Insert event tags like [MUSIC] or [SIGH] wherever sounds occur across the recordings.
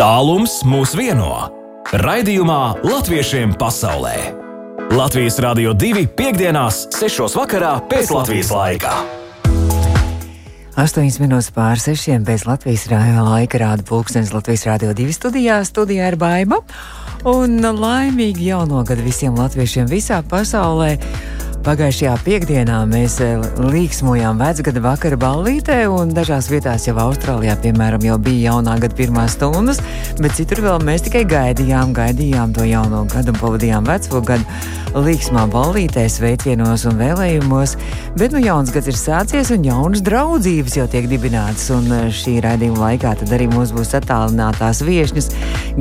Tālums mūs vieno. Raidījumā Latviešiem pasaulē. Latvijas Rādio 2.5.6. vakarā pēc Latvijas laika. 8 minūtes pār 6 pēc Latvijas rādio laika rāda pulkstenis Latvijas Rādio 2 studijā. Studijā ir baima. Un laimīgi jauno gadu visiem latviešiem visā pasaulē. Pagājušajā piekdienā mēs eh, līksmojām vecgada vakara ballītē, un dažās vietās jau Austrālijā, piemēram, jau bija jaunā gada pirmās stundas, bet citur vēl mēs tikai gaidījām, gaidījām to jauno gadu un pavadījām veco gadu līksmā ballītē, sveicienos un vēlējumos. Bet nu jauns gads ir sācies un jaunas draudzības jau tiek dibinātas, un eh, šī raidījuma laikā tad arī mums būs attālinātās viešņas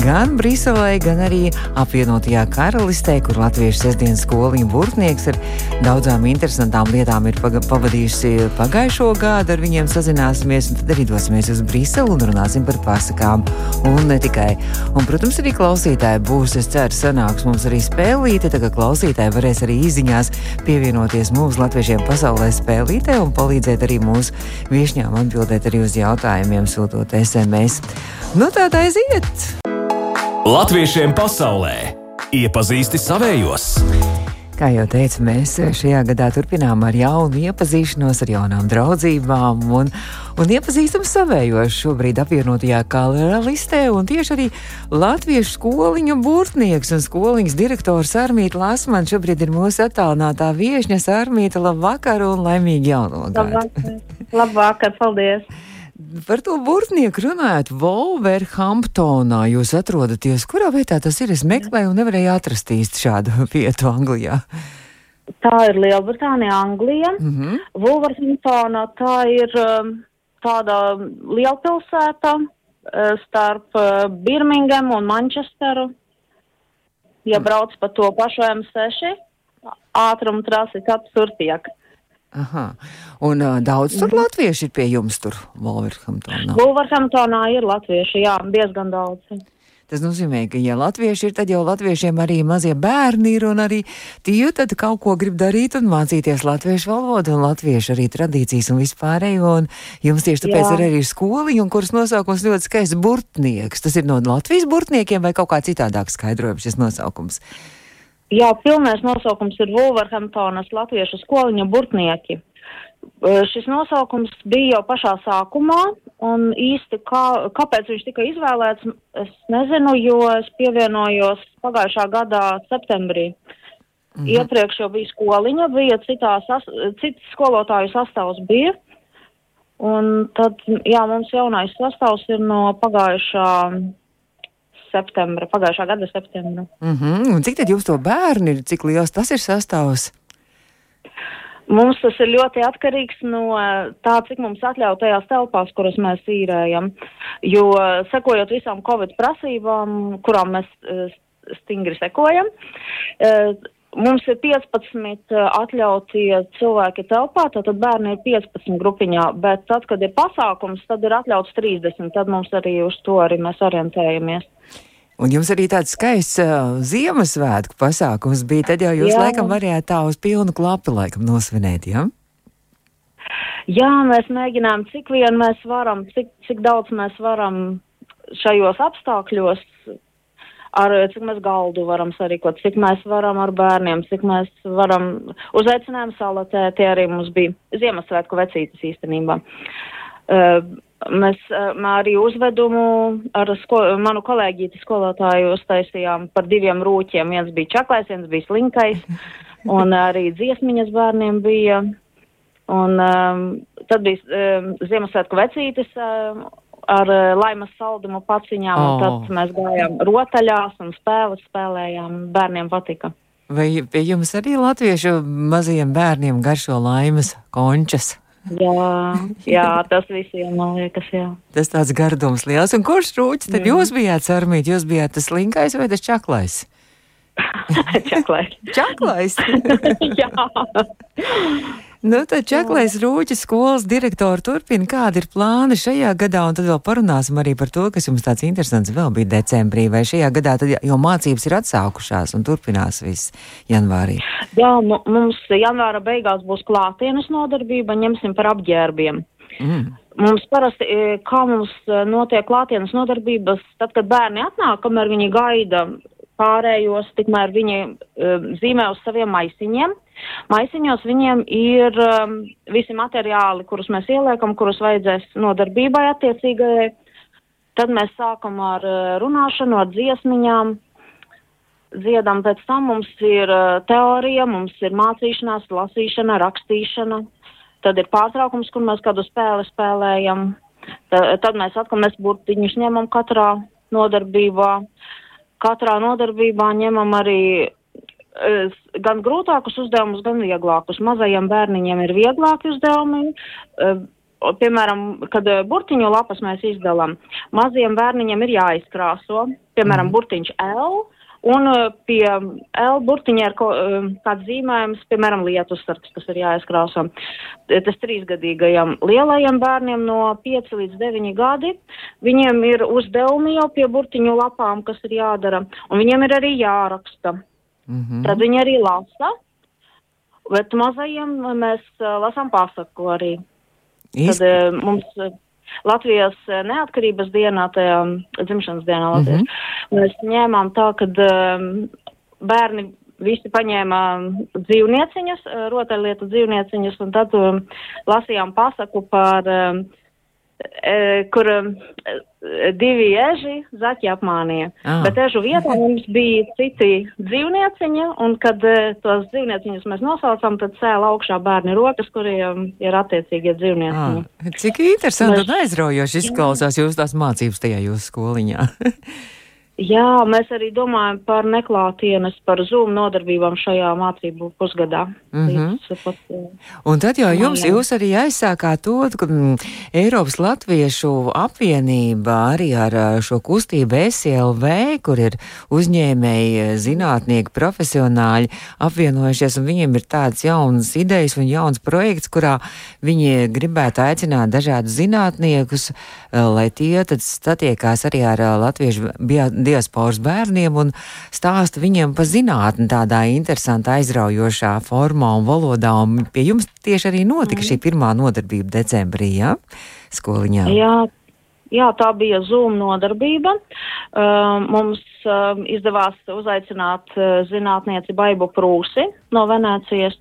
gan Briselē, gan arī apvienotajā karalistē, kur latviešu sestdienas skoliņa burtnieks ar daudzām interesantām lietām ir pavadījusi pagājušo gadu. Ar viņiem sazināsimies, un tad arī dosimies uz Briselu un runāsim par pasakām. Un ne tikai. Un, protams, arī klausītāji būs, es ceru, sanāks mums arī spēlīte. Tagad klausītāji varēs arī izziņās pievienoties mūsu latviešiem pasaulē spēlītē un palīdzēt arī mūsu viešņām atbildēt arī uz jautājumiem, sūtot SMS. Nu, tādā aiziet! Latviešiem pasaulē iepazīsti savējos! Kā jau teicu, mēs šajā gadā turpinām ar jaunu iepazīšanos, ar jaunām draudzībām un, un iepazīstam savējos šobrīd apvienotajā karalistē. Tieši arī latviešu skoliņu burtnieks un skoliņas direktors Armīta Lasman šobrīd ir mūsu attālinātā viešņa Armīta. Labvakar un laimīgi jauno gadu! Labvakar, labvakar paldies! Par to burtnieku runājot, Wolverhamptonā jūs atrodaties. Kurā vietā tas ir? Es meklēju un nevarēju atrast īsti šādu [LAUGHS] vietu Anglijā. Tā ir Lielbritānija, Anglija. Mm -hmm. Wolverhamptona tā ir um, tāda lielpilsēta uh, starp uh, Birmingham un Manchesteru. Ja mm. brauc pa to pašu M6, ātruma trasi apsur tiek. Aha. Un uh, daudz tur mm. latvieši ir pie jums tur, Wolverhamptonā? Wolverhamptonā ir latvieši, jā, diezgan daudz. Tas nozīmē, ka, ja latvieši ir, tad jau latviešiem arī mazie bērni ir, un arī tie tad kaut ko grib darīt un mācīties latviešu valodu, un latviešu arī tradīcijas un vispārējo, un jums tieši tāpēc Jā. ir arī skoliņa, un kuras nosaukums ļoti skaists burtnieks. Tas ir no Latvijas burtniekiem vai kaut kā citādāk skaidrojums šis nosaukums? Jā, pilnais nosaukums ir Wolverhamptonas latviešu skoliņa burtnieki. Šis nosaukums bija jau pašā sākumā, un īsti kā, kāpēc viņš tika izvēlēts, es nezinu, jo es pievienojos pagājušā gadā septembrī. Mhm. Iepriekš jau bija skoliņa, bija citā, sas, cits skolotāju sastāvs bija, un tad, jā, mums jaunais sastāvs ir no pagājušā septembra, pagājušā gada septembra. Mm -hmm. Un cik tad jums to bērni ir, cik liels tas ir sastāvs? Mums tas ir ļoti atkarīgs no tā, cik mums atļauj tajās telpās, kuras mēs īrējam. Jo sekojot visām Covid prasībām, kurām mēs uh, stingri sekojam, uh, mums ir 15 atļautie cilvēki telpā, tad bērni ir 15 grupiņā, bet tad, kad ir pasākums, tad ir atļauts 30, tad mums arī uz to arī mēs orientējamies. Un jums arī tāds skaists uh, Ziemassvētku pasākums bija. Tad jau jūs Jā. laikam varējāt tā uz pilnu klapu laikam nosvinēt, ja? Jā, mēs mēģinām, cik vien mēs varam, cik, cik daudz mēs varam šajos apstākļos, ar cik mēs galdu varam sarīkot, cik mēs varam ar bērniem, cik mēs varam uzaicinājumu salatē, tie arī mums bija Ziemassvētku vecītas īstenībā. Uh, Mēs arī uzvedumu ar sko manu kolēģīti skolotāju uztaisījām par diviem rūķiem. Viens bija čaklais, viens bija slinkais, [LAUGHS] un arī dziesmiņas bērniem bija. Un um, tad bija um, Ziemassvētku vecītis um, ar uh, laimas saldumu paciņām, oh. tad mēs gājām rotaļās un spēles spēlējām. Bērniem patika. Vai pie jums arī latviešu mazajiem bērniem garšo laimas končas? Jā, jā, tas visiem man liekas, jā. Tas tāds gardums liels. Un kurš rūķis tad mm. jūs bijāt sarmīt? Jūs bijāt tas linkais vai tas čaklais? [LAUGHS] čaklais. čaklais? [LAUGHS] jā. [LAUGHS] Nu, tad Čaklais Rūķis skolas direktori turpina, kāda ir plāna šajā gadā, un tad vēl parunāsim arī par to, kas jums tāds interesants vēl bija decembrī, vai šajā gadā tad jau mācības ir atsākušās un turpinās viss janvārī. Jā, mums janvāra beigās būs klātienes nodarbība, ņemsim par apģērbiem. Mm. Mums parasti, kā mums notiek klātienes nodarbības, tad, kad bērni atnāk, kamēr viņi gaida pārējos, tikmēr viņi um, zīmē uz saviem maisiņiem. Maisiņos viņiem ir um, visi materiāli, kurus mēs ieliekam, kurus vajadzēs nodarbībai attiecīgajai. Tad mēs sākam ar uh, runāšanu, ar dziesmiņām. Dziedam, pēc tam mums ir uh, teorija, mums ir mācīšanās, lasīšana, rakstīšana. Tad ir pārtraukums, kur mēs kādu spēli spēlējam. Tad, tad mēs atkal mēs burtiņus ņemam katrā nodarbībā. Uh, katrā nodarbībā ņemam arī uh, gan grūtākus uzdevumus, gan vieglākus. Mazajiem bērniņiem ir vieglāki uzdevumi. Uh, Piemēram, kad uh, burtiņu lapas mēs izdalām, maziem bērniņiem ir jāizkrāso, piemēram, mm. burtiņš L, Un uh, pie L burtiņa ir uh, kāds zīmējums, piemēram, lietusargs, kas ir jāizkrāso. Tas trīsgadīgajam lielajam bērniem no 5 līdz 9 gadi, viņiem ir uzdevumi jau pie burtiņu lapām, kas ir jādara, un viņiem ir arī jāraksta. Mm -hmm. Tad viņi arī lasa, bet mazajiem mēs lasām pasaku arī. Īsti. Tad mums. Latvijas eh, neatkarības dienā, tajā dzimšanas dienā Latvijas, mm -hmm. mēs ņēmām tā, ka um, bērni visi paņēma dzīvnieciņas, eh, rotaļlietu dzīvnieciņas, un tad um, lasījām pasaku par um, kur e, divi eži zaķi apmānīja. Ah. Bet ežu vietā [LAUGHS] mums bija citi dzīvnieciņi, un kad e, tos dzīvnieciņus mēs nosaucam, tad cēla augšā bērni rokas, kuriem ir attiecīgie dzīvnieciņi. Ah. Cik interesanti un aizraujoši izklausās jūs tās mācības tajā jūsu skoliņā. [LAUGHS] Jā, mēs arī domājam par neklātienes, par Zoom nodarbībām šajā mācību pusgadā. Mm -hmm. pat, un tad jau jums, jūs arī aizsākāt to, ka m, Eiropas Latviešu apvienība arī ar šo kustību SLV, kur ir uzņēmēji, zinātnieki, profesionāļi apvienojušies, un viņiem ir tādas jaunas idejas un jauns projekts, kurā viņi gribētu aicināt dažādus zinātniekus, lai tie tad satiekās arī ar latviešu bioloģiju diasporas bērniem un stāsta viņiem par zinātni tādā interesantā, aizraujošā formā un valodā. Un pie jums tieši arī notika šī pirmā nodarbība decembrī, jā, skoliņā. Jā. Jā, tā bija Zoom nodarbība. Uh, mums uh, izdevās uzaicināt uh, zinātnieci Baibu Prūsi no Venēcijas,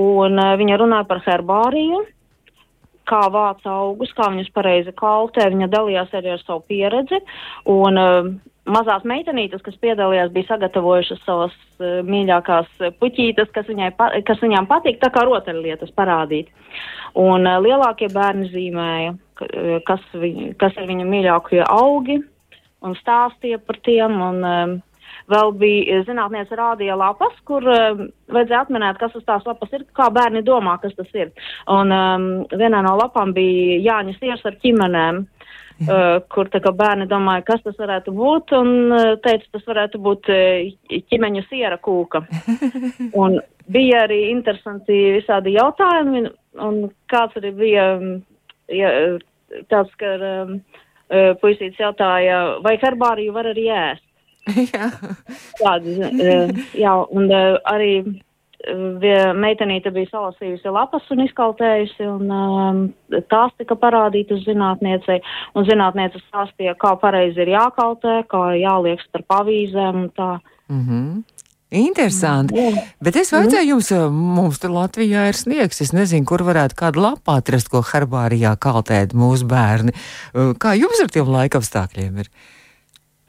un uh, viņa runāja par herbāriju, kā vāc augus, kā viņus pareizi kaltē. Viņa dalījās arī ar savu pieredzi, un uh, mazās meitenītes, kas piedalījās, bija sagatavojušas savas uh, mīļākās puķītes, kas, viņai, pa, kas viņām patīk, tā kā rotaļlietas parādīt. Un uh, lielākie bērni zīmēja, kas, viņ, kas ir viņu mīļākie augi, un stāstīja par tiem. Un, uh, Vēl bija zinātniece rādīja lapas, kur uh, vajadzēja atminēt, kas uz tās lapas ir, kā bērni domā, kas tas ir. Un um, vienā no lapām bija Jāņa siers ar ķimenēm. Uh, [LAUGHS] kur tā kā bērni domāja, kas tas varētu būt, un uh, teica, tas varētu būt uh, ķimeņu siera kūka. [LAUGHS] un bija arī interesanti visādi jautājumi, un kāds arī bija um, ja, tāds, ka um, uh, puisīts jautāja, vai herbāriju var arī ēst. [LAUGHS] jā. Tādi, uh, jā, un uh, arī meitenīte bija salasījusi lapas un izkaltējusi, un um, tās tika parādītas zinātniecei, un zinātniece stāstīja, kā pareizi ir jākaltē, kā jāliek starp avīzēm un tā. Mm -hmm. Interesanti. Jā. Bet es vajadzēju jums, mums tur Latvijā ir sniegs. Es nezinu, kur varētu kādu lapu atrast, ko herbārijā kaltēt mūsu bērni. Kā jums ar tiem laikapstākļiem ir?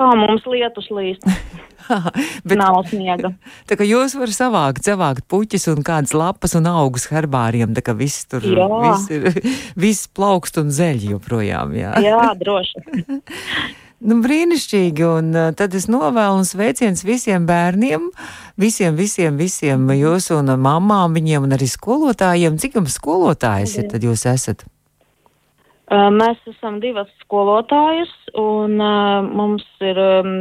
Kā mums lietus līst. [LAUGHS] Bet nav sniega. Tā kā jūs varat savākt, savākt puķis un kādas lapas un augus herbāriem, tā kā viss tur, viss ir, [LAUGHS] viss plaukst un zeļ joprojām, jā. Jā, droši. [LAUGHS] Nu, brīnišķīgi, un uh, tad es novēlu un sveiciens visiem bērniem, visiem, visiem, visiem jūsu un mamām, viņiem un arī skolotājiem. Cik jums skolotājas ir tad jūs esat? Uh, mēs esam divas skolotājas, un uh, mums ir um,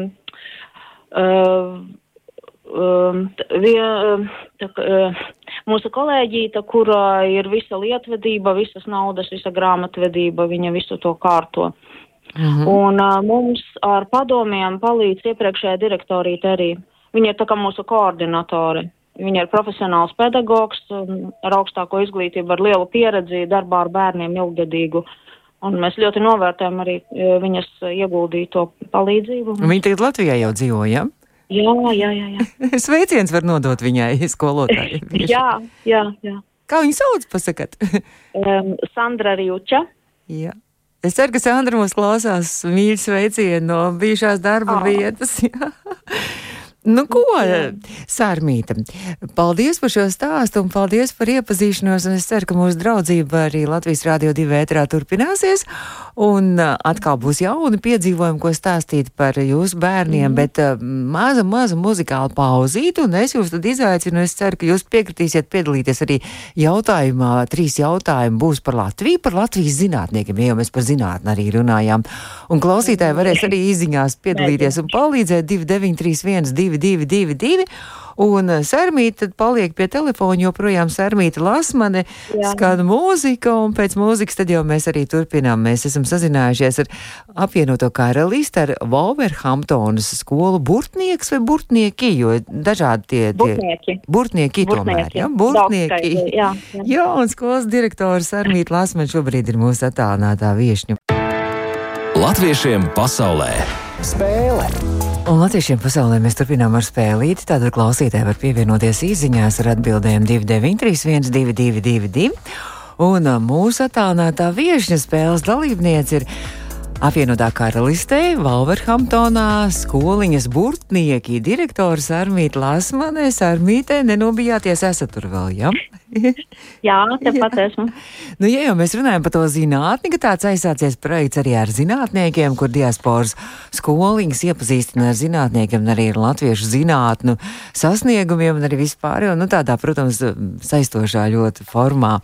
uh, um, vien, tā, uh, mūsu kolēģīta, kurā ir visa lietvedība, visas naudas, visa grāmatvedība, viņa visu to kārto. -hmm. Un uh, mums ar padomiem palīdz iepriekšējā direktorīte arī. Viņa ir tā kā mūsu koordinatori. viņa ir profesionāls pedagogs ar augstāko izglītību, ar lielu pieredzi darbā ar bērniem ilggadīgu. Un mēs ļoti novērtējam arī viņas ieguldīto palīdzību. Viņa tagad Latvijā jau dzīvo, ja? Jā, jā, jā. jā. [LAUGHS] Sveiciens var nodot viņai, skolotāji. [LAUGHS] jā, jā, jā. Kā viņu sauc, pasakat? [LAUGHS] um, Sandra Rjuča. Jā. Es ceru, ka Sandra mūs klausās mīļu sveicienu no bijušās darba oh. vietas. Nu, ko, Sārmīta, paldies par šo stāstu un paldies par iepazīšanos. Es ceru, ka mūsu draudzība arī Latvijas Rādio 2 ētrā turpināsies. Un uh, atkal būs jauni piedzīvojumi, ko stāstīt par jūsu bērniem, mm. bet uh, maza, maza muzikāla pauzīte. Un es jūs tad izaicinu, es ceru, ka jūs piekritīsiet piedalīties arī jautājumā. Trīs jautājumi būs par Latviju, par Latvijas zinātniekiem, jo mēs par zinātni arī runājām. Un klausītāji varēs arī [LAUGHS] izziņās piedalīties un palīdzēt 2931. 222, un eh, Sērmīte paliek pie telefona, joprojām Sērmīte lasmane, skan mūzika, un pēc mūzikas tad jau mēs arī turpinām. Mēs esam sazinājušies ar apvienoto karalisti, ar Wolverhamptonas skolu burtnieks vai burtnieki, jo dažādi tie, tie burtnieki, burtnieki tomēr, ja? burtnieki. Jā, jā. jā, un skolas direktors Sērmīte lasmane šobrīd ir mūsu attālinātā viešņu. Latviešiem pasaulē spēle! Un latviešiem pasaulē mēs turpinām ar spēlīti. Tātad klausītāji var pievienoties īsiņās ar atbildēm 293, 1222. Un mūsu attālinātā viešņa spēles dalībniece ir apvienotā karalistē, Valverhamptonā, skoliņas burtnieki, direktors Armīte Lasmanē. Armītē nenobijāties, esat tur vēl, jā? Ja? [LAUGHS] Jā, tepat esmu. Nu, ja jau mēs runājam par to zinātni, ka tāds aizsācies projekts arī ar zinātniekiem, kur diasporas skoliņas iepazīstina ar zinātniekiem un arī ar latviešu zinātnu sasniegumiem un arī vispār, jo, nu, tādā, protams, saistošā ļoti formā.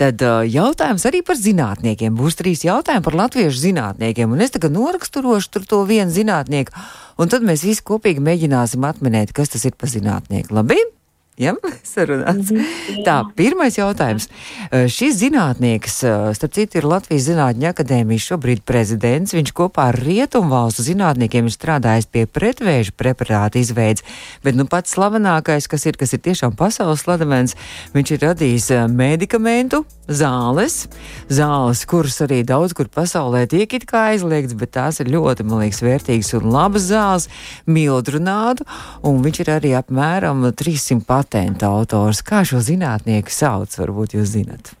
Tad jautājums arī par zinātniekiem. Būs trīs jautājumi par latviešu zinātniekiem, un es tagad noraksturošu tur to vienu zinātnieku, un tad mēs visi kopīgi mēģināsim atminēt, kas tas ir par zinātnieku. Labi? Ja? [LAUGHS] Sarunāts. -hmm. Tā, pirmais jautājums. Šis zinātnieks, starp citu, ir Latvijas Zinātņu akadēmijas šobrīd prezidents. Viņš kopā ar Rietumvalstu zinātniekiem ir strādājis pie pretvēža preparāta izveids, bet nu pats slavenākais, kas ir, kas ir tiešām pasaules slavens, viņš ir radījis medikamentu zāles, zāles, kuras arī daudz kur pasaulē tiek it kā aizliegts, bet tās ir ļoti, man liekas, vērtīgas un labas zāles, mildrunādu, un viņš ir arī apmēram 300 pat patenta autors. Kā šo zinātnieku sauc, varbūt jūs zinat?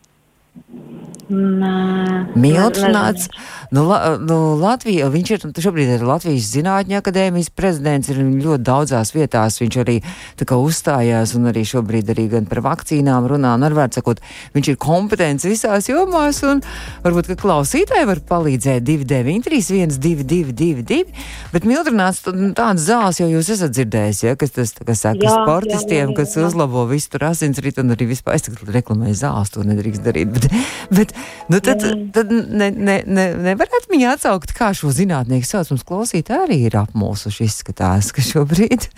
Miltnāts. Nu, la, nu, Latvija, viņš ir šobrīd ir Latvijas Zinātņu akadēmijas prezidents, ir ļoti daudzās vietās. Viņš arī kā, uzstājās un arī šobrīd arī gan par vakcīnām runā. Un, ar vārdu sakot, viņš ir kompetents visās jomās un varbūt, ka klausītāji var palīdzēt 293, 1222. Bet Miltnāts nu, tāds zāles jau jūs esat dzirdējis, ja, kas tas, kas saka, jā, sportistiem, jā, jā, jā, kas uzlabo visu tur asinsritu un arī vispār, es reklamēju zāles, to nedrīkst darīt. Bet, bet, Nu, tad tad ne, ne, ne, nevarētu viņu atsaukt, kā šo zinātnieku sauc. Mums klausītāji arī ir apmulsuši izskatās, ka šobrīd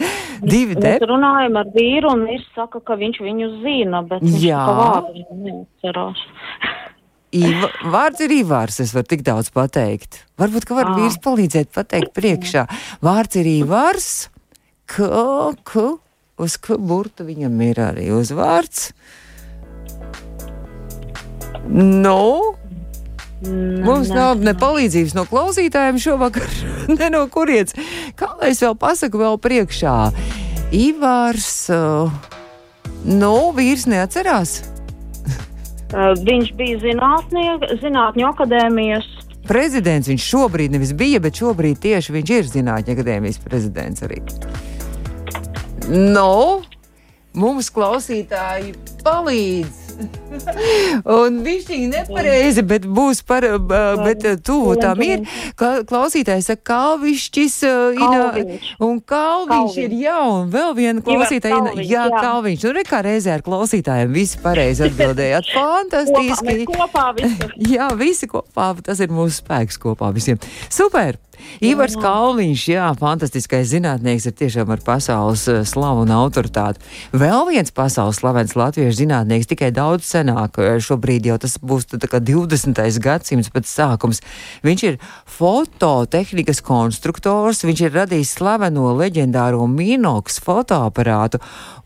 divi de... Mēs runājam ar vīru un viņš saka, ka viņš viņu zina, bet viņš Jā. vārdu neatcerās. Iva, vārds ir Ivārs, es varu tik daudz pateikt. Varbūt, ka var à. vīrs palīdzēt pateikt priekšā. Vārds ir Ivārs, ka, ka, uz ka burta viņam ir arī uzvārds. Nu, Mm, Mums nav ne palīdzības no klausītājiem šovakar, [LAUGHS] ne no kurienes. Kā lai es vēl pasaku, vēl priekšā? Ivārs, uh, nu, vīrs neatcerās. Uh, viņš bija zinātņu akadēmijas. Prezidents viņš šobrīd nevis bija, bet šobrīd tieši viņš ir zinātņu akadēmijas prezidents arī. Nu, mums klausītāji palīdz. Un viņš ir nepareizi, bet būs par, bet tuvu tam ir. Klausītājs saka, kalvišķis, un kalviņš ir jau, un vēl viena klausītāja, jā, kalviņš. Nu, re, kā reizē ar klausītājiem visi pareizi atbildējāt. [LAUGHS] Fantastiski. Kopā, visi. [LAUGHS] jā, visi kopā, tas ir mūsu spēks kopā visiem. Super! Ivars Kalniņš, jā, fantastiskais zinātnieks, ir tiešām ar pasaules slavu un autoritāti. Vēl viens pasaules slavens latviešu zinātnieks, tikai daudz daudz senāk. Šobrīd jau tas būs 20. gadsimts pēc sākums. Viņš ir fototehnikas konstruktors, viņš ir radījis slaveno leģendāro Minox fotoaparātu,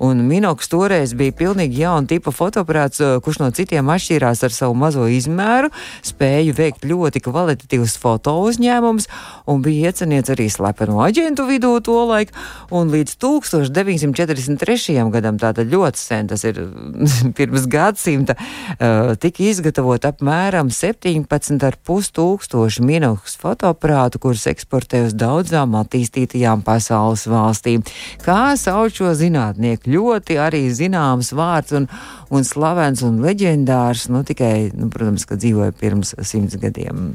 un Minox toreiz bija pilnīgi jauna tipa fotoaparāts, kurš no citiem atšķīrās ar savu mazo izmēru, spēju veikt ļoti kvalitatīvus foto uzņēmumus, un bija ieceniets arī slepeno aģentu vidū to laiku, un līdz 1943. gadam, tātad ļoti sen, tas ir [LAUGHS] pirms gadsimta, uh, tika izgatavot apmēram 17,5 tūkstoši Minox fotoaparātu, kurus eksportē uz daudzām attīstītajām pasaules valstīm. Kā sauc šo zinātnieku? Ļoti arī zināms vārds un, un slavens un leģendārs, nu tikai, nu, protams, ka dzīvoja pirms simts gadiem.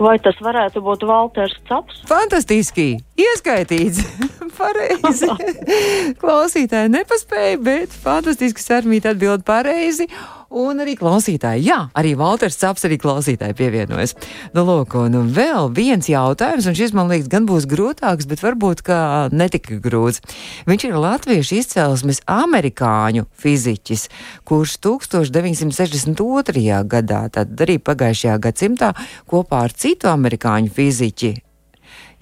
Vai tas varētu būt Walters Caps? Fantastiski! Ieskaitīts! [LAUGHS] pareizi! [LAUGHS] Klausītāji nepaspēja, bet fantastiski sarmīt atbild pareizi. Un arī klausītāji, jā, arī Valters Caps arī klausītāji pievienojas. Nu, lūk, un vēl viens jautājums, un šis man liekas gan būs grūtāks, bet varbūt kā netika grūts. Viņš ir latviešu izcelsmes amerikāņu fiziķis, kurš 1962. gadā, tad arī pagājušajā gadsimtā, kopā ar citu amerikāņu fiziķi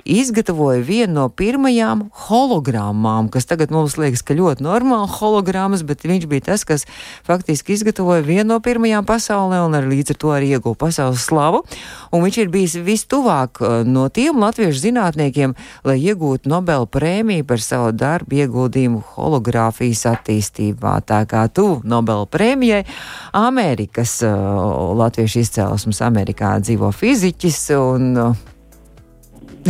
izgatavoja vienu no pirmajām hologrammām, kas tagad mums liekas, ka ļoti normāli hologrammas, bet viņš bija tas, kas faktiski izgatavoja vienu no pirmajām pasaulē un ar līdz ar to arī ieguva pasaules slavu. Un viņš ir bijis vistuvāk uh, no tiem latviešu zinātniekiem, lai iegūtu Nobela prēmiju par savu darbu ieguldījumu hologrāfijas attīstībā. Tā kā tu Nobela prēmijai Amerikas uh, latviešu izcēlesmes Amerikā dzīvo fiziķis un uh,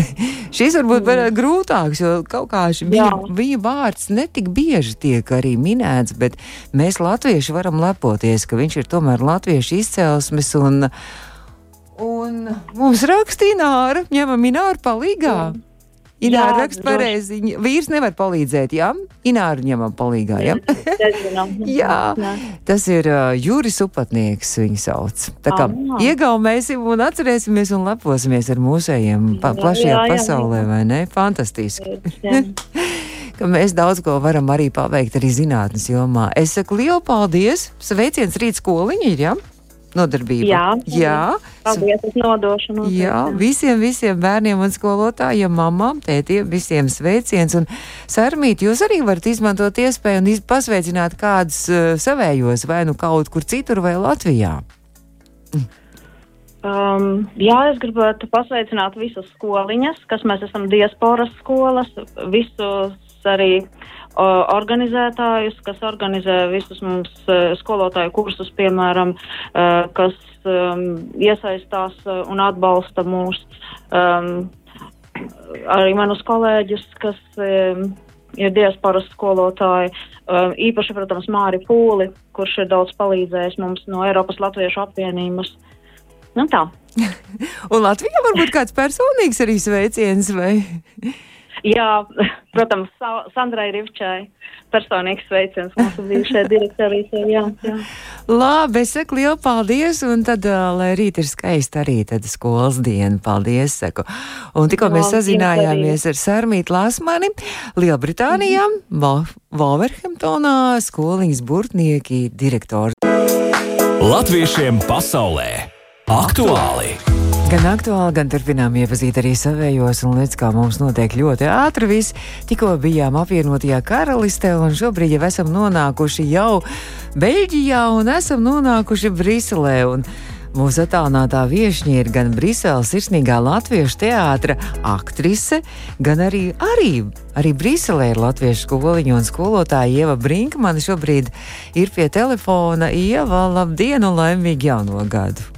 [LAUGHS] Šis varbūt mm. varētu grūtāks, jo kaut kā viņa, viņa vārds netik bieži tiek arī minēts, bet mēs latvieši varam lepoties, ka viņš ir tomēr latviešu izcelsmes un, un mums rakstīnāra, ņemam minēru palīgā. Mm. Ināra raksta pareizi. Vīrs nevar palīdzēt, jā? Ināra ņemam palīgā, [LAUGHS] jā? jā, tas ir uh, Juris Upatnieks, viņu sauc. Tā kā ah, iegaumēsim un atcerēsimies un leposimies ar mūsējiem pa, plašajā jā, jā, pasaulē, jā. vai ne? Fantastiski. [LAUGHS] ka mēs daudz ko varam arī paveikt arī zinātnes jomā. Es saku lielu paldies! Sveiciens rīt skoliņi ir, jā? Ja? Nodarbība. Jā, jā. paldies, es nodošu. Nodošu. Jā, visiem, visiem bērniem un skolotājiem, mamām, tētiem, visiem sveiciens. Un, Sarmīt, jūs arī varat izmantot iespēju un pasveicināt kādus uh, savējos vai nu kaut kur citur vai Latvijā. Um, jā, es gribētu pasveicināt visas skoliņas, kas mēs esam diasporas skolas, visus arī organizētājus, kas organizē visus mums e, skolotāju kursus, piemēram, e, kas iesaistās e, un atbalsta mūs. Arī manus kolēģus, kas ir diasporas skolotāji, īpaši, protams, Māri Pūli, kurš ir daudz palīdzējis mums no Eiropas Latviešu apvienības. Nu tā. [LAUGHS] un Latvijā varbūt kāds personīgs arī sveiciens vai? Jā, [LAUGHS] protams, Sandrai Rivčai personīgs sveiciens mūsu bijušajai jā. Labi, es saku lielu paldies, un tad, lai rīt ir skaisti arī tad skolas diena, paldies, saku. Un tikko mēs sazinājāmies ar Sarmītu Lasmani, Lielbritānijā, mm -hmm. Wolverhamptonā, skoliņas burtnieki direktori. Latviešiem pasaulē aktuāli! Gan aktuāli, gan turpinām iepazīt arī savējos, un līdz kā mums notiek ļoti ātri viss. Tikko bijām apvienotajā karalistē, un šobrīd jau esam nonākuši jau Beļģijā un esam nonākuši Briselē. Mūsu attālinātā viesņa ir gan Briseles sirsnīgā latviešu teātra aktrise, gan arī, arī, arī Briselē ir latviešu skoliņa un skolotāja Ieva Brinkmane šobrīd ir pie telefona. Ieva, labdien un laimīgi jauno gadu!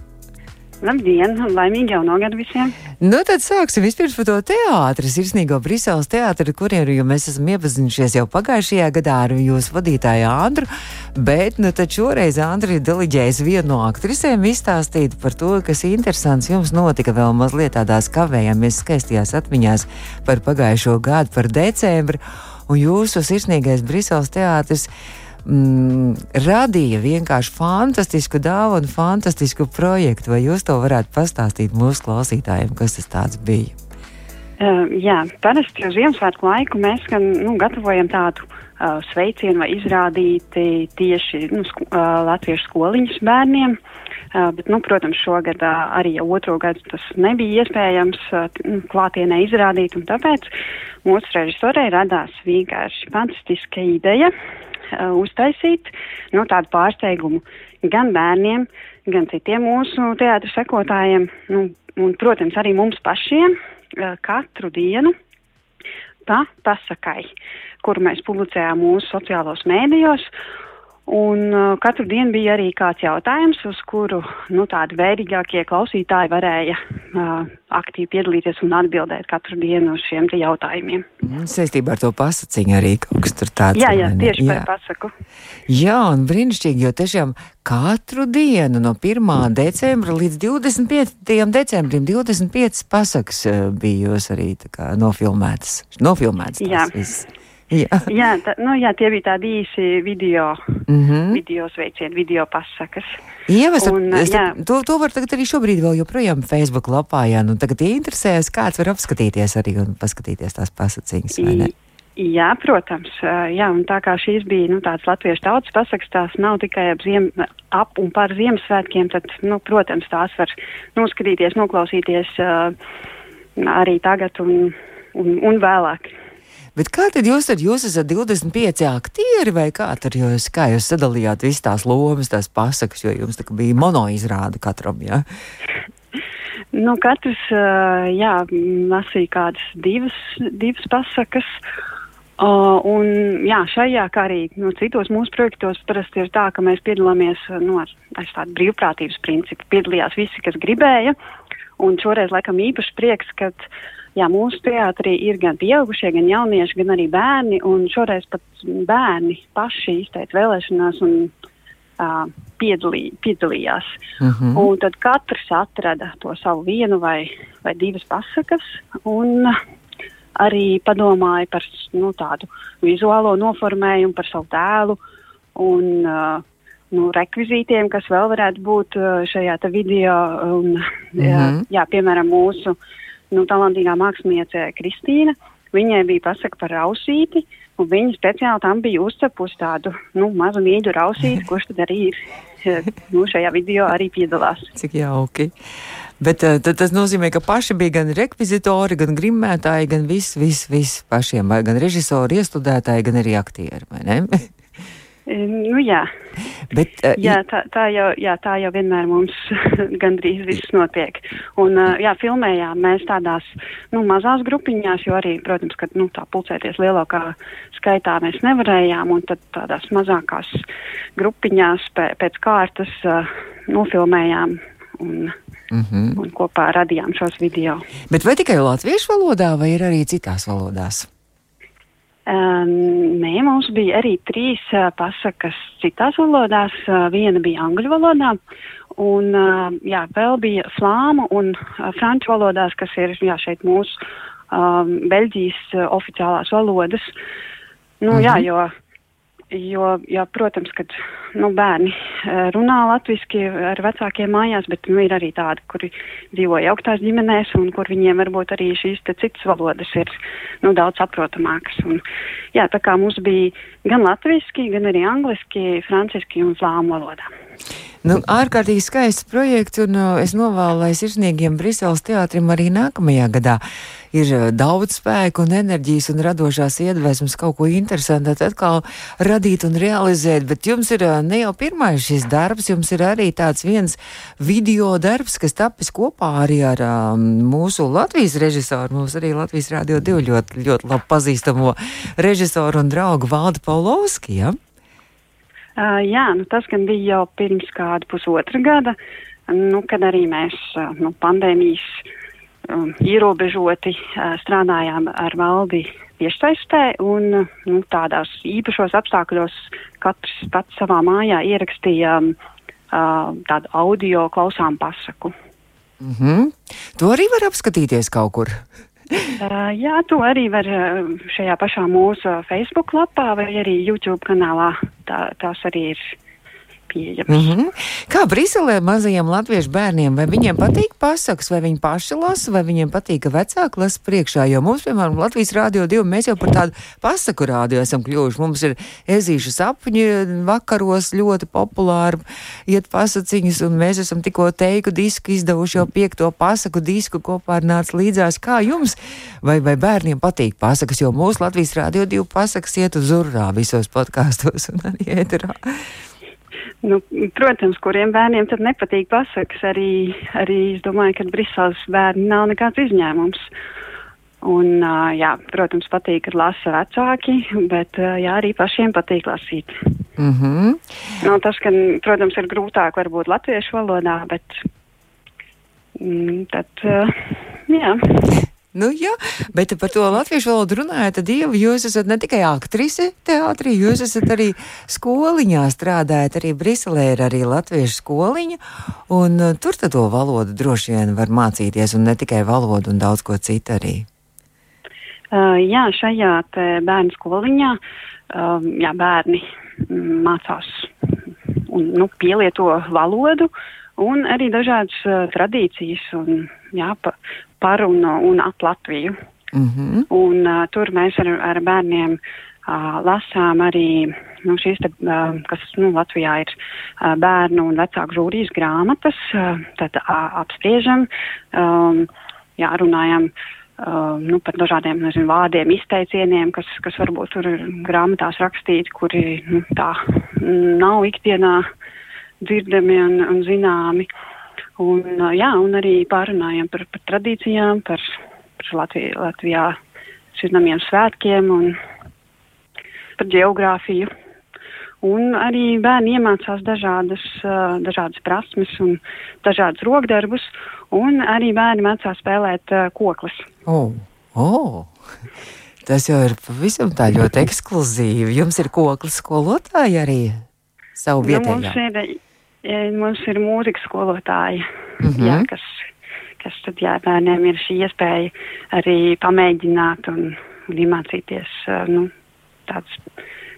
Labdien, laimīgi jauno gadu visiem! Nu, tad sāksim vispirms par to teātri, sirsnīgo Briseles teātri, kuriem jau mēs esam iepazinušies jau pagājušajā gadā ar jūsu vadītāju Andru, bet, nu, tad šoreiz Andri ir deliģējis vienu no aktrisēm izstāstīt par to, kas interesants jums notika vēl mazliet tādās kavējamies skaistajās atmiņās par pagājušo gadu, par decembri, un jūsu sirsnīgais Briseles teātris mm, radīja vienkārši fantastisku dāvanu, fantastisku projektu. Vai jūs to varētu pastāstīt mūsu klausītājiem, kas tas bija? Uh, jā, parasti uz Ziemassvētku laiku mēs gan, nu, gatavojam tādu uh, sveicieni vai izrādīti tieši nu, sk uh, latviešu skoliņas bērniem. Uh, bet, nu, protams, šogad uh, arī otro gadu tas nebija iespējams uh, klātienē izrādīt, un tāpēc mūsu režisorei radās vienkārši fantastiska ideja uh, uztaisīt nu, tādu pārsteigumu gan bērniem, gan citiem mūsu teātris sekotājiem, nu, un, protams, arī mums pašiem uh, katru dienu pa pasakai, kuru mēs publicējām mūsu sociālos mēdījos. Un uh, katru dienu bija arī kāds jautājums, uz kuru nu, tādi vērīgākie klausītāji varēja uh, aktīvi piedalīties un atbildēt katru dienu uz šiem jautājumiem. Mm, saistībā ar to pasaciņu arī kaut kas tur tāds. Jā, jā, tieši jā. par pasaku. Jā, un brīnišķīgi, jo tiešām katru dienu no 1. decembra līdz 25. decembrim 25 pasakas uh, bija jūs arī kā, nofilmētas. Nofilmētas jā. Viss. Jā, jā, tā, nu, jā, tie bija tādi īsi video, mm -hmm. video sveicieni, video pasakas. Ievas, un, es, to, to var tagad arī šobrīd vēl joprojām Facebook lapā, jā, nu tagad ieinteresējas, kāds var apskatīties arī un paskatīties tās pasaciņas, vai ne? Jā, protams, jā, un tā kā šīs bija, nu, tāds latviešu tautas pasakas, tās nav tikai ap, ziem, ap un par Ziemassvētkiem, tad, nu, protams, tās var noskatīties, noklausīties uh, arī tagad un, un, un vēlāk. Bet kā tad jūs, tad jūs esat 25 aktieri vai kā tur jūs, kā jūs sadalījāt visas tās lomas, tās pasakas, jo jums tā bija monoizrāde katram, jā? Nu, katrs, jā, lasīja kādas divas, divas pasakas. Uh, un, jā, šajā, kā arī nu, citos mūsu projektos, parasti ir tā, ka mēs piedalāmies nu, ar, ar tādu brīvprātības principu. Piedalījās visi, kas gribēja, un šoreiz laikam īpaši prieks, ka uh, jā, mūsu teātrī ir gan pieaugušie, gan jaunieši, gan arī bērni, un šoreiz pat bērni paši izteica vēlēšanās un uh, piedalī, piedalījās. Uh mhm. -huh. Un tad katrs atrada to savu vienu vai, vai divas pasakas, un arī padomāja par nu, tādu vizuālo noformējumu, par savu tēlu un uh, nu, rekvizītiem, kas vēl varētu būt šajā video. Un, uh -huh. jā, mhm. jā, piemēram, mūsu uh, nu, talantīgā māksliniece Kristīna. Viņai bija pasaka par rausīti, un viņa speciāli tam bija uzcepusi tādu nu, mazu mīļu rausīti, kurš tad arī ir nu, šajā video arī piedalās. Cik jauki. Bet uh, tas nozīmē, ka paši bija gan rekvizitori, gan grimētāji, gan viss, viss, viss pašiem, gan režisori, iestudētāji, gan arī aktieri, vai ne? [LAUGHS] Nu, jā, Bet, uh, jā, tā, tā, jau, jā, tā jau vienmēr mums [LAUGHS] gandrīz viss notiek. Un, uh, jā, filmējām mēs tādās nu, mazās grupiņās, jo arī, protams, ka nu, tā pulcēties lielākā skaitā mēs nevarējām, un tad tādās mazākās grupiņās pē, pēc kārtas uh, nofilmējām. Un, Mm -hmm. Un kopā radījām šos video. Bet vai tikai latviešu valodā, vai ir arī citās valodās? Um, nē, mums bija arī trīs uh, pasakas citās valodās. Uh, viena bija angļu valodā, un uh, jā, vēl bija flāmu un franču valodās, kas ir jā, šeit mūsu um, Beļģijas oficiālās valodas. Nu, -hmm. Jā, mhm. jo Jo, jā, protams, ka nu, bērni eh, runā latviešu ar vecākiem mājās, bet nu, ir arī tādi, kuri dzīvo jauktās ģimenēs un kur viņiem varbūt arī šīs citas valodas ir nu, daudz saprotamākas. Un, jā, tā kā mums bija gan latviešu, gan arī angliski, franciski un flāmu valodā. Nu, ārkārtīgi skaists projekts, un uh, es novēlu, lai sirsnīgiem Briseles teātrim arī nākamajā gadā ir uh, daudz spēka un enerģijas un radošās iedvesmas kaut ko interesantu atkal radīt un realizēt. Bet jums ir uh, ne jau pirmais šis darbs, jums ir arī tāds viens video darbs, kas tapis kopā arī ar um, mūsu Latvijas režisoru, mums arī Latvijas Rādio 2 ļoti, ļoti labi pazīstamo režisoru un draugu Valdu Paulovski. Ja? Uh, jā, nu tas gan bija jau pirms kāda pusotra gada, nu, kad arī mēs uh, nu, pandēmijas um, ierobežoti uh, strādājām ar valdi tiešsaistē un nu, tādās īpašos apstākļos katrs pats savā mājā ierakstīja uh, tādu audio klausām pasaku. Mm -hmm. To arī var apskatīties kaut kur. Uh, jā, to arī var šajā pašā mūsu Facebook lapā vai arī YouTube kanālā. Tā, tās arī ir pieejams. Mm -hmm. Kā Briselē mazajiem latviešu bērniem, vai viņiem patīk pasakas, vai viņi paši lasa, vai viņiem patīk, ka vecāki lasa priekšā? Jo mums, piemēram, Latvijas Rādio 2, mēs jau par tādu pasaku rādio esam kļuvuši. Mums ir ezīšu sapņi vakaros ļoti populāri, iet pasaciņas, un mēs esam tikko teiku disku izdevuši jau piekto pasaku disku kopā ar nāc līdzās. Kā jums vai, vai bērniem patīk pasakas, jo mūsu Latvijas Rādio 2 pasakas iet uz urā visos podkāstos un arī ēterā? Nu, protams, kuriem bērniem tad nepatīk pasakas, arī, arī es domāju, ka Briseles bērni nav nekāds izņēmums. Un, uh, jā, protams, patīk, kad lasa vecāki, bet uh, jā, arī pašiem patīk lasīt. Mm -hmm. nu, tas, ka, protams, ir grūtāk varbūt latviešu valodā, bet mm, tad, uh, jā. Nu, jā, bet par to latviešu valodu runājot, tad Dieva, jūs esat ne tikai aktrise teātrī, jūs esat arī skoliņā strādājat, arī Briselē ir arī latviešu skoliņa, un uh, tur tad to valodu droši vien var mācīties, un ne tikai valodu, un daudz ko citu arī. Uh, jā, šajā bērnu skoliņā um, jā, bērni mācās un nu, pielieto valodu, un arī dažādas uh, tradīcijas un jā, pa, par un, un ap Latviju. Mm -hmm. Un uh, tur mēs ar, ar bērniem uh, lasām arī nu, šīs, te, uh, kas nu, Latvijā ir uh, bērnu un vecāku žūrijas grāmatas, uh, tad uh, apspriežam, um, jā, runājam. Uh, nu, par dažādiem nezinu, vārdiem, izteicieniem, kas, kas varbūt tur ir grāmatās rakstīti, kuri nu, tā nav ikdienā dzirdami un, un zināmi. Un, jā, un arī pārunājam par, par tradīcijām, par, par Latvijā, Latvijā zināmiem svētkiem un par geogrāfiju. Un arī bērni iemācās dažādas, dažādas prasmes un dažādas rokdarbus, un arī bērni mācās spēlēt koklis. Oh, oh. [LAUGHS] Tas jau ir pavisam tā ļoti ekskluzīvi. Jums ir koklis skolotāji arī savu vietējā? Nu, mums ir, mūzikas skolotāji, mm -hmm. jā, kas, kas tad jā, bērniem ir šī iespēja arī pamēģināt un, un iemācīties nu, tāds,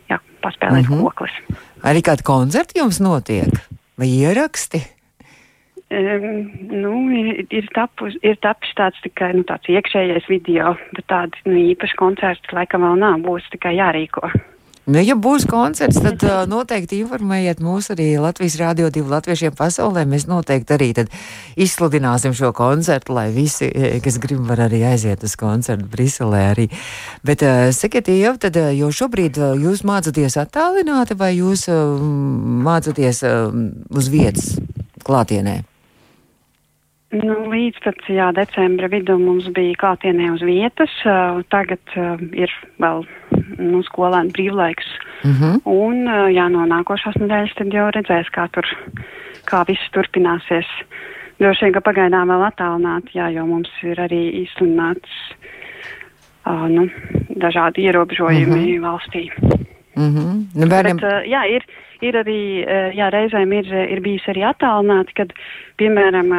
jā, paspēlēt mm -hmm. koklis. Arī kādi koncerti jums notiek vai ieraksti? Um, nu, ir, ir, tapus, ir tapis tāds tikai nu, tāds iekšējais video, bet tādi nu, īpaši koncerti laikam vēl nav, būs tikai jārīko. Nu, ja būs koncerts, tad [LAUGHS] uh, noteikti informējiet mūs arī Latvijas Rādio 2 latviešiem pasaulē. Mēs noteikti arī izsludināsim šo koncertu, lai visi, kas grib, var arī aiziet uz koncertu Briselē arī. Bet, uh, sakiet, jau tad, uh, jo šobrīd uh, jūs mācāties attālināti vai jūs uh, mācāties uh, uz vietas klātienē? Nu, līdz pat jā, decembra vidū mums bija klātienē uz vietas. Uh, tagad uh, ir vēl nu, skolēnu brīvlaiks. Mm -hmm. Un uh, jā, no nākošās nedēļas tad jau redzēs, kā tur, kā viss turpināsies. Droši vien, ka pagaidām vēl attālināti, jā, jo mums ir arī izsludināts uh, nu, dažādi ierobežojumi mm -hmm. valstī. Mm -hmm. nu, bērniem... Bet, uh, jā, ir, ir arī, jā, reizēm ir, ir bijis arī attālināti, kad, piemēram,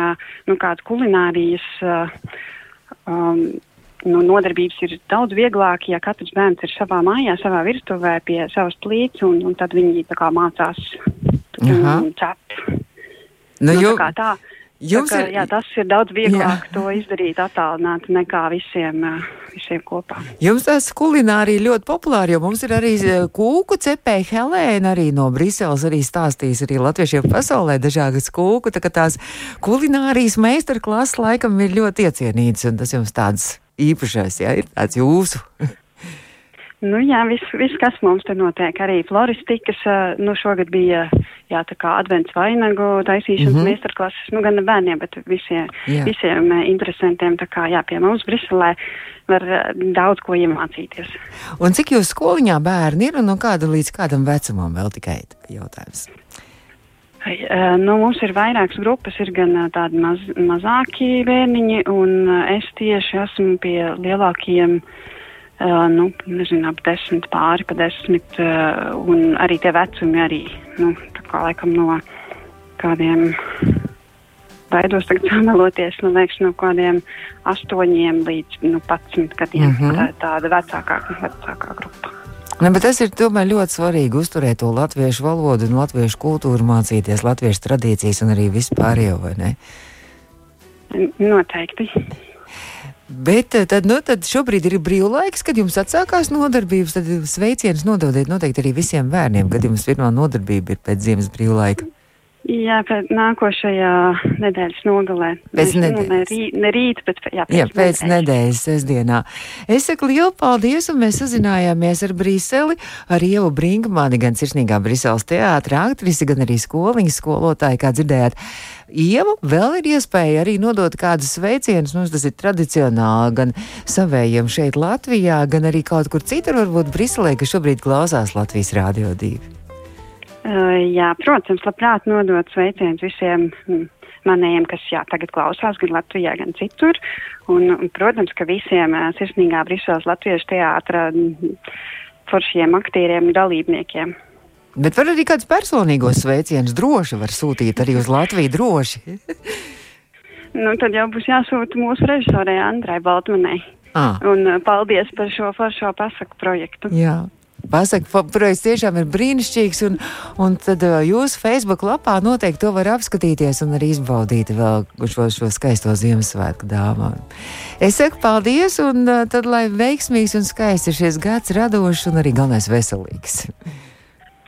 nu, kāds kulinārijas um, nu, nodarbības ir daudz vieglāk, ja katrs bērns ir savā mājā, savā virtuvē pie savas plīts, un, un tad viņi tā kā mācās cept. Nu, nu, jo... tā kā tā. Jums tā kā, ir, jā, tas ir daudz vieglāk jā. to izdarīt attālināti nekā visiem, visiem kopā. Jums tas kulinārija ļoti populāri, jo mums ir arī kūku cepēja Helēna arī no Briseles arī stāstījis arī latviešiem pasaulē dažādas kūku, tā kā tās kulinārijas meistarklases laikam ir ļoti iecienītas, un tas jums tāds īpašais, jā, ir tāds jūsu. Nu jā, viss, vis, kas mums te notiek, arī floristikas, nu šogad bija, jā, tā kā advents vainagu taisīšanas mm -hmm. meistarklases, nu gan bērniem, bet visiem, Jā. visiem interesantiem, tā kā, jā, pie mums Briselē var daudz ko iemācīties. Un cik jūs skoliņā bērni ir un no kāda līdz kādam vecumam vēl tikai jautājums? Nu, mums ir vairākas grupas, ir gan tādi maz, mazāki bērniņi, un es tieši esmu pie lielākiem uh, Uh, nu, nezinu, ap desmit pāri pa desmit, uh, un arī tie vecumi arī, nu, tā kā laikam no kādiem, baidos tagad [LAUGHS] sameloties, nu, liekas, no kādiem astoņiem līdz, nu, patsmit gadiem, Mhm. tā, tāda vecākā, vecākā grupa. Ne, bet tas ir tomēr ļoti svarīgi uzturēt to latviešu valodu un latviešu kultūru, mācīties latviešu tradīcijas un arī vispārējo, vai ne? Noteikti. Bet eh, tad, nu, tad šobrīd ir brīvlaiks, kad jums atsākās nodarbības. Tad sveicienus nododiet noteikti arī visiem bērniem, kad jums pirmā nodarbība ir pēc ziemas brīvlaika. Jā, pēc nākošajā nedēļas nogalē. Pēc nedēļas. Nu, ne, rī, ne rīt, bet jā, pēc, Jā, pēc nedēļas sestdienā. Es saku lielu paldies, un mēs sazinājāmies ar Briseli, ar Ievu Brinkmani, gan sirsnīgā Briseles teātra aktrisi, gan arī skoliņas skolotāju, kā dzirdējāt. Ieva vēl ir iespēja arī nodot kādus sveicienus, mums tas ir tradicionāli gan savējiem šeit Latvijā, gan arī kaut kur citur, varbūt Briselē, kas šobrīd klausās Latvijas Rādio 2. Uh, jā, protams, labprāt nodot sveicienus visiem mm, manējiem, kas jā, tagad klausās gan Latvijā, gan citur. Un, un, protams, ka visiem uh, sirsnīgā Briseles Latviešu teātra mm, foršiem aktieriem un dalībniekiem. Bet var arī kādus personīgos sveicienus droši var sūtīt arī uz Latviju droši. [LAUGHS] Nu, tad jau būs jāsūta mūsu režisorei Andrai Baltmanai. ah, Un uh, paldies par šo foršo pasaku projektu. jā. Pasaka, projekts tiešām ir brīnišķīgs, un, un tad uh, jūsu Facebook lapā noteikti to var apskatīties un arī izbaudīt vēl šo, šo skaisto Ziemassvētku dāvanu. Es saku paldies, un uh, tad lai veiksmīgs un skaists ir šis gads radošs un arī galvenais veselīgs.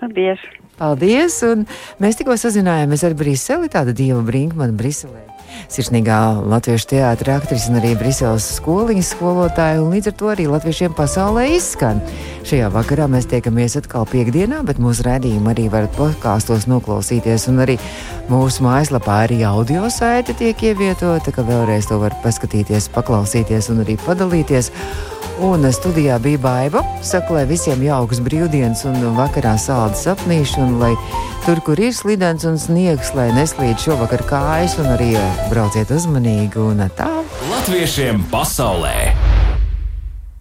Paldies! Paldies! Un mēs tikko sazinājāmies ar Briseli, tāda dieva Brinkmana Briselē. Sirsnīgā latviešu teātra aktrise un arī Briseles skoliņas skolotāja, un līdz ar to arī latviešiem pasaulē izskan. Šajā vakarā mēs tiekamies atkal piekdienā, bet mūsu redzējumu arī varat podkāstos noklausīties, un arī mūsu mājaslapā arī audio saite tiek ievietota, ka vēlreiz to var paskatīties, paklausīties un arī padalīties. Un studijā bija baiva. Saku, lai visiem jauks brīvdienas un vakarā sāla sapnīši, un lai tur, kur ir slidens un sniegs, lai neslīd šovakar kājas, un arī brauciet uzmanīgi un tā. Latviešiem pasaulē!